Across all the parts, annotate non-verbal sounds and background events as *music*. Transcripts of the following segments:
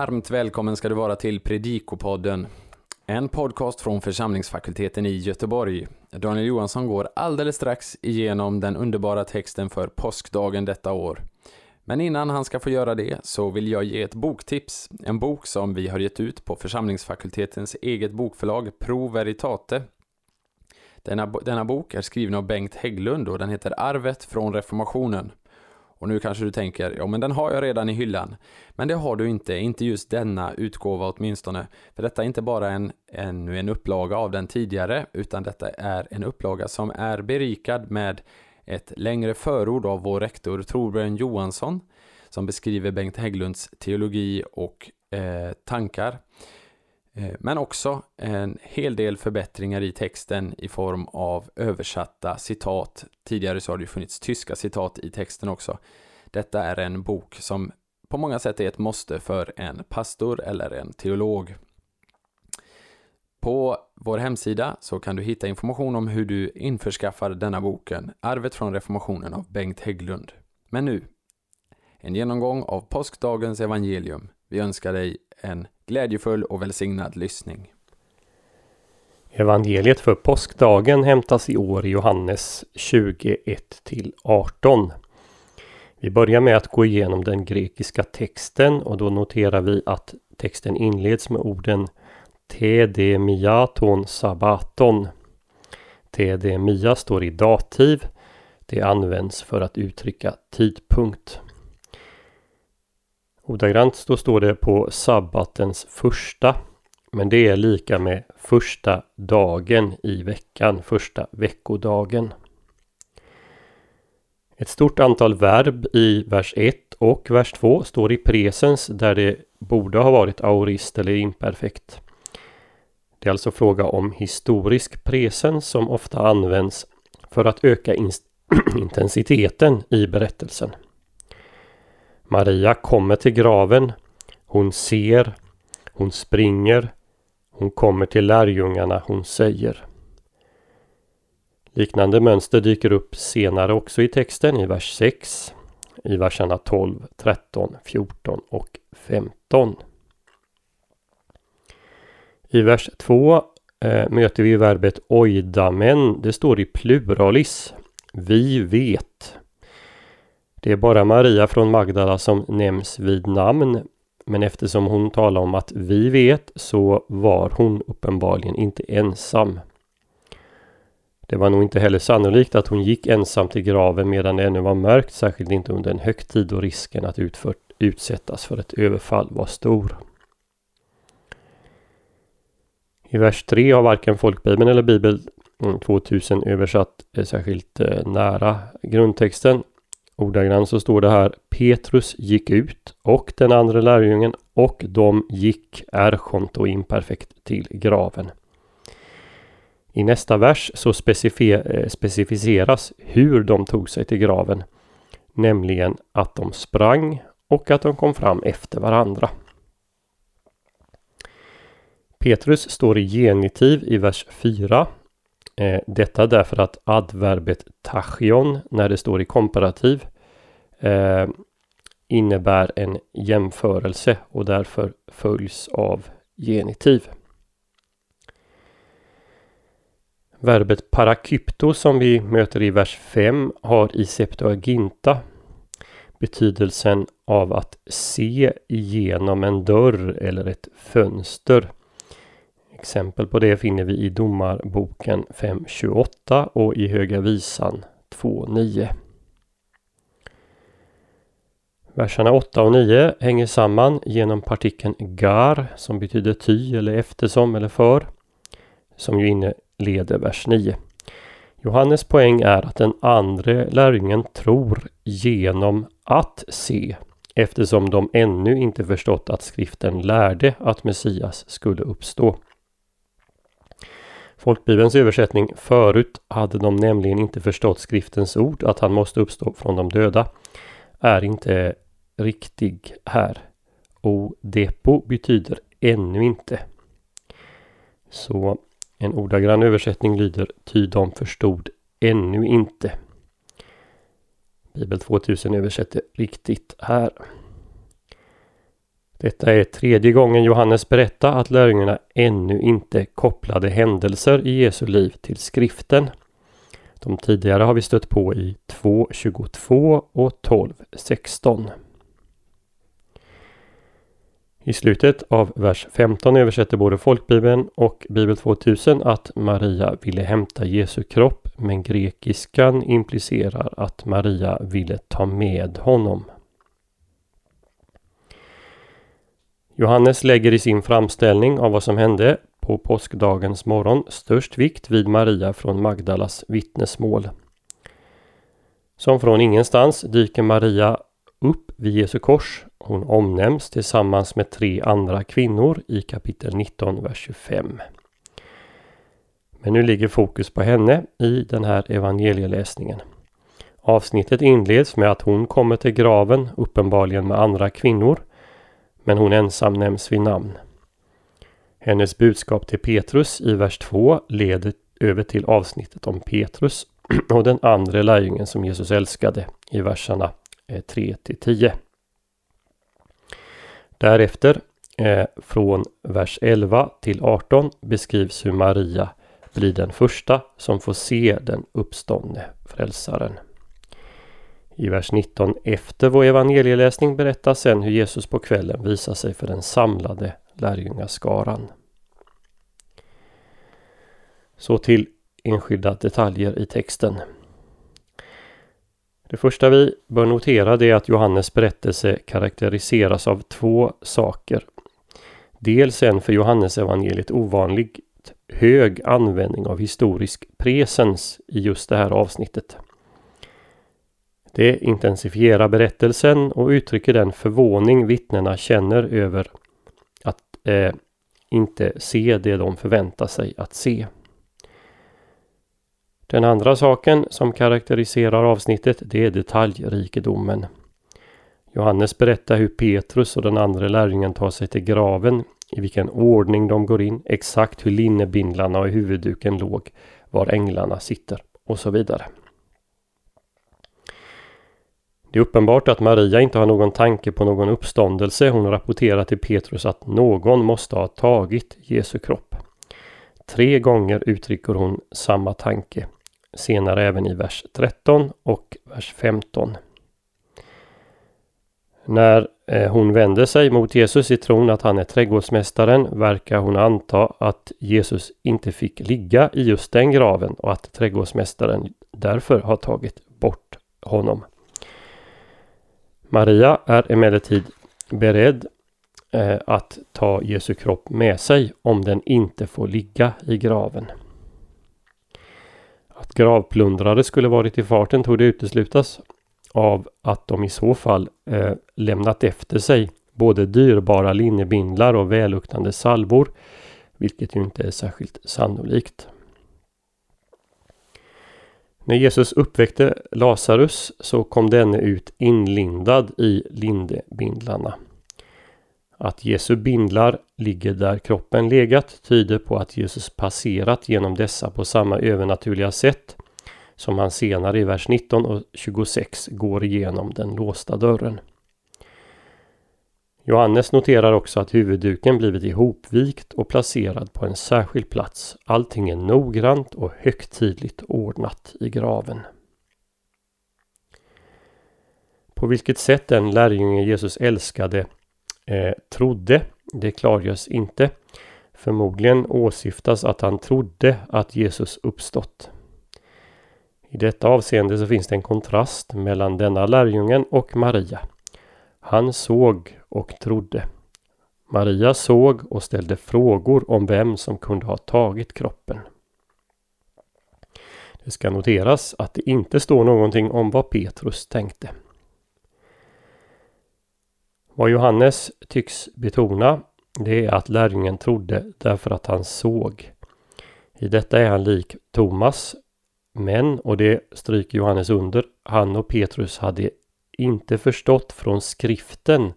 Varmt välkommen ska du vara till Predikopodden. En podcast från församlingsfakulteten i Göteborg. Daniel Johansson går alldeles strax igenom den underbara texten för påskdagen detta år. Men innan han ska få göra det så vill jag ge ett boktips. En bok som vi har gett ut på församlingsfakultetens eget bokförlag Pro Veritate. Denna, denna bok är skriven av Bengt Hägglund och den heter Arvet från reformationen. Och nu kanske du tänker, ja men den har jag redan i hyllan. Men det har du inte, inte just denna utgåva åtminstone. För detta är inte bara en, ännu en upplaga av den tidigare, utan detta är en upplaga som är berikad med ett längre förord av vår rektor Torbjörn Johansson, som beskriver Bengt Hägglunds teologi och eh, tankar. Eh, men också en hel del förbättringar i texten i form av översatta citat. Tidigare så har det funnits tyska citat i texten också. Detta är en bok som på många sätt är ett måste för en pastor eller en teolog. På vår hemsida så kan du hitta information om hur du införskaffar denna boken, Arvet från reformationen av Bengt Hägglund. Men nu, en genomgång av påskdagens evangelium. Vi önskar dig en glädjefull och välsignad lyssning. Evangeliet för påskdagen hämtas i år i Johannes 21 18. Vi börjar med att gå igenom den grekiska texten och då noterar vi att texten inleds med orden Tedemiaton sabaton. Tedemia står i dativ. Det används för att uttrycka tidpunkt. Ordagrant då står det på sabbatens första. Men det är lika med första dagen i veckan, första veckodagen. Ett stort antal verb i vers 1 och vers 2 står i presens där det borde ha varit aorist eller imperfekt. Det är alltså fråga om historisk presens som ofta används för att öka *clears throat* intensiteten i berättelsen. Maria kommer till graven. Hon ser. Hon springer. Hon kommer till lärjungarna. Hon säger. Liknande mönster dyker upp senare också i texten i vers 6, i verserna 12, 13, 14 och 15. I vers 2 eh, möter vi verbet oidamen. Det står i pluralis. Vi vet. Det är bara Maria från Magdala som nämns vid namn. Men eftersom hon talar om att vi vet så var hon uppenbarligen inte ensam. Det var nog inte heller sannolikt att hon gick ensam till graven medan det ännu var mörkt, särskilt inte under en högtid och risken att utfört, utsättas för ett överfall var stor. I vers 3 har varken folkbibeln eller bibel 2000 mm, översatt eh, särskilt eh, nära grundtexten. Ordagrant så står det här Petrus gick ut och den andra lärjungen och de gick erchont och imperfekt till graven. I nästa vers så eh, specificeras hur de tog sig till graven. Nämligen att de sprang och att de kom fram efter varandra. Petrus står i genitiv i vers 4. Eh, detta därför att adverbet tachion när det står i komparativ eh, innebär en jämförelse och därför följs av genitiv. Verbet parakypto som vi möter i vers 5 har i Septuaginta betydelsen av att se igenom en dörr eller ett fönster. Exempel på det finner vi i Domarboken 5.28 och i Höga Visan 2.9. Verserna 8 och 9 hänger samman genom partikeln gar som betyder ty eller eftersom eller för. Som ju inleder vers 9. Johannes poäng är att den andra lärjungen tror genom att se eftersom de ännu inte förstått att skriften lärde att Messias skulle uppstå. Folkbibelns översättning förut hade de nämligen inte förstått skriftens ord att han måste uppstå från de döda är inte riktig här. O depo betyder ännu inte. Så en ordagrann översättning lyder ty de förstod ännu inte. Bibel 2000 översätter riktigt här. Detta är tredje gången Johannes berättar att lärjungarna ännu inte kopplade händelser i Jesu liv till skriften. De tidigare har vi stött på i 2.22 och 12.16. I slutet av vers 15 översätter både folkbibeln och Bibel 2000 att Maria ville hämta Jesu kropp men grekiskan implicerar att Maria ville ta med honom. Johannes lägger i sin framställning av vad som hände på påskdagens morgon störst vikt vid Maria från Magdalas vittnesmål. Som från ingenstans dyker Maria upp vid Jesu kors. Hon omnämns tillsammans med tre andra kvinnor i kapitel 19, vers 25. Men nu ligger fokus på henne i den här evangelieläsningen. Avsnittet inleds med att hon kommer till graven, uppenbarligen med andra kvinnor, men hon ensam nämns vid namn. Hennes budskap till Petrus i vers 2 leder över till avsnittet om Petrus *clears throat* och den andra lärjungen som Jesus älskade i verserna eh, 3 till 10. Därefter eh, från vers 11 till 18 beskrivs hur Maria blir den första som får se den uppståndne frälsaren. I vers 19 efter vår evangelieläsning berättas sen hur Jesus på kvällen visar sig för den samlade lärjungaskaran. Så till enskilda detaljer i texten. Det första vi bör notera är att Johannes berättelse karaktäriseras av två saker. Dels en för Johannes evangeliet ovanligt hög användning av historisk presens i just det här avsnittet. Det intensifierar berättelsen och uttrycker den förvåning vittnena känner över att eh, inte se det de förväntar sig att se. Den andra saken som karaktäriserar avsnittet det är detaljrikedomen. Johannes berättar hur Petrus och den andra lärjungen tar sig till graven, i vilken ordning de går in, exakt hur linnebindlarna och huvudduken låg, var änglarna sitter och så vidare. Det är uppenbart att Maria inte har någon tanke på någon uppståndelse. Hon rapporterar till Petrus att någon måste ha tagit Jesu kropp. Tre gånger uttrycker hon samma tanke senare även i vers 13 och vers 15. När eh, hon vänder sig mot Jesus i tron att han är trädgårdsmästaren verkar hon anta att Jesus inte fick ligga i just den graven och att trädgårdsmästaren därför har tagit bort honom. Maria är emellertid beredd eh, att ta Jesu kropp med sig om den inte får ligga i graven. Att gravplundrare skulle varit i farten tog det uteslutas av att de i så fall eh, lämnat efter sig både dyrbara linnebindlar och välluktande salvor, vilket ju inte är särskilt sannolikt. När Jesus uppväckte Lazarus så kom denne ut inlindad i lindebindlarna. Att Jesu bindlar ligger där kroppen legat tyder på att Jesus passerat genom dessa på samma övernaturliga sätt som han senare i vers 19 och 26 går igenom den låsta dörren. Johannes noterar också att huvudduken blivit ihopvikt och placerad på en särskild plats. Allting är noggrant och högtidligt ordnat i graven. På vilket sätt den lärjunge Jesus älskade eh, trodde, det klargörs inte. Förmodligen åsyftas att han trodde att Jesus uppstått. I detta avseende så finns det en kontrast mellan denna lärjungen och Maria. Han såg och trodde. Maria såg och ställde frågor om vem som kunde ha tagit kroppen. Det ska noteras att det inte står någonting om vad Petrus tänkte. Vad Johannes tycks betona det är att lärjungen trodde därför att han såg. I detta är han lik Thomas. Men, och det stryker Johannes under, han och Petrus hade inte förstått från skriften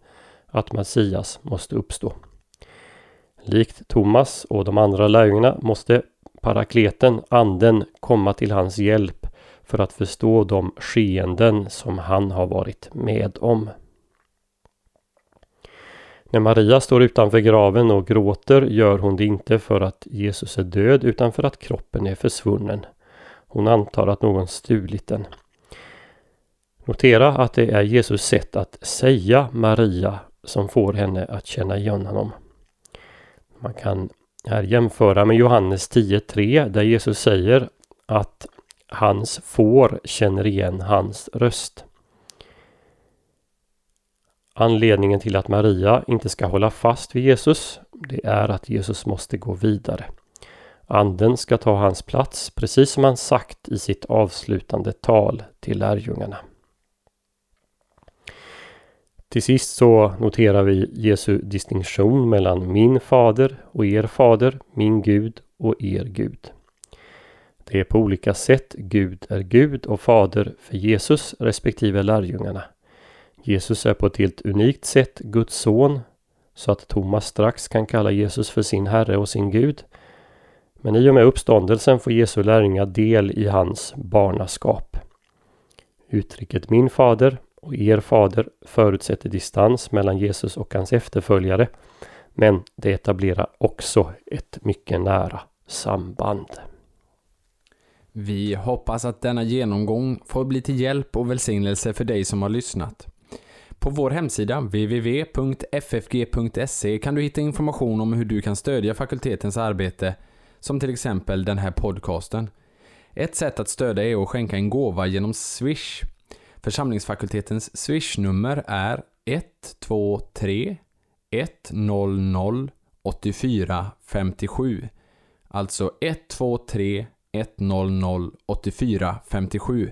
att Messias måste uppstå. Likt Thomas och de andra lärjungarna måste parakleten, anden, komma till hans hjälp för att förstå de skeenden som han har varit med om. När Maria står utanför graven och gråter gör hon det inte för att Jesus är död utan för att kroppen är försvunnen. Hon antar att någon stulit den. Notera att det är Jesus sätt att säga Maria som får henne att känna igen honom. Man kan här jämföra med Johannes 10.3 där Jesus säger att hans får känner igen hans röst. Anledningen till att Maria inte ska hålla fast vid Jesus, det är att Jesus måste gå vidare. Anden ska ta hans plats, precis som han sagt i sitt avslutande tal till lärjungarna. Till sist så noterar vi Jesu distinktion mellan min fader och er fader, min Gud och er Gud. Det är på olika sätt Gud är Gud och fader för Jesus respektive lärjungarna. Jesus är på ett helt unikt sätt Guds son så att Thomas strax kan kalla Jesus för sin Herre och sin Gud. Men i och med uppståndelsen får Jesu lärjungar del i hans barnaskap. Uttrycket min fader och er fader förutsätter distans mellan Jesus och hans efterföljare. Men det etablerar också ett mycket nära samband. Vi hoppas att denna genomgång får bli till hjälp och välsignelse för dig som har lyssnat. På vår hemsida www.ffg.se kan du hitta information om hur du kan stödja fakultetens arbete, som till exempel den här podcasten. Ett sätt att stödja är att skänka en gåva genom Swish. Församlingsfakultetens Swish-nummer är 123 100 84 57. Alltså 123 100 84 57.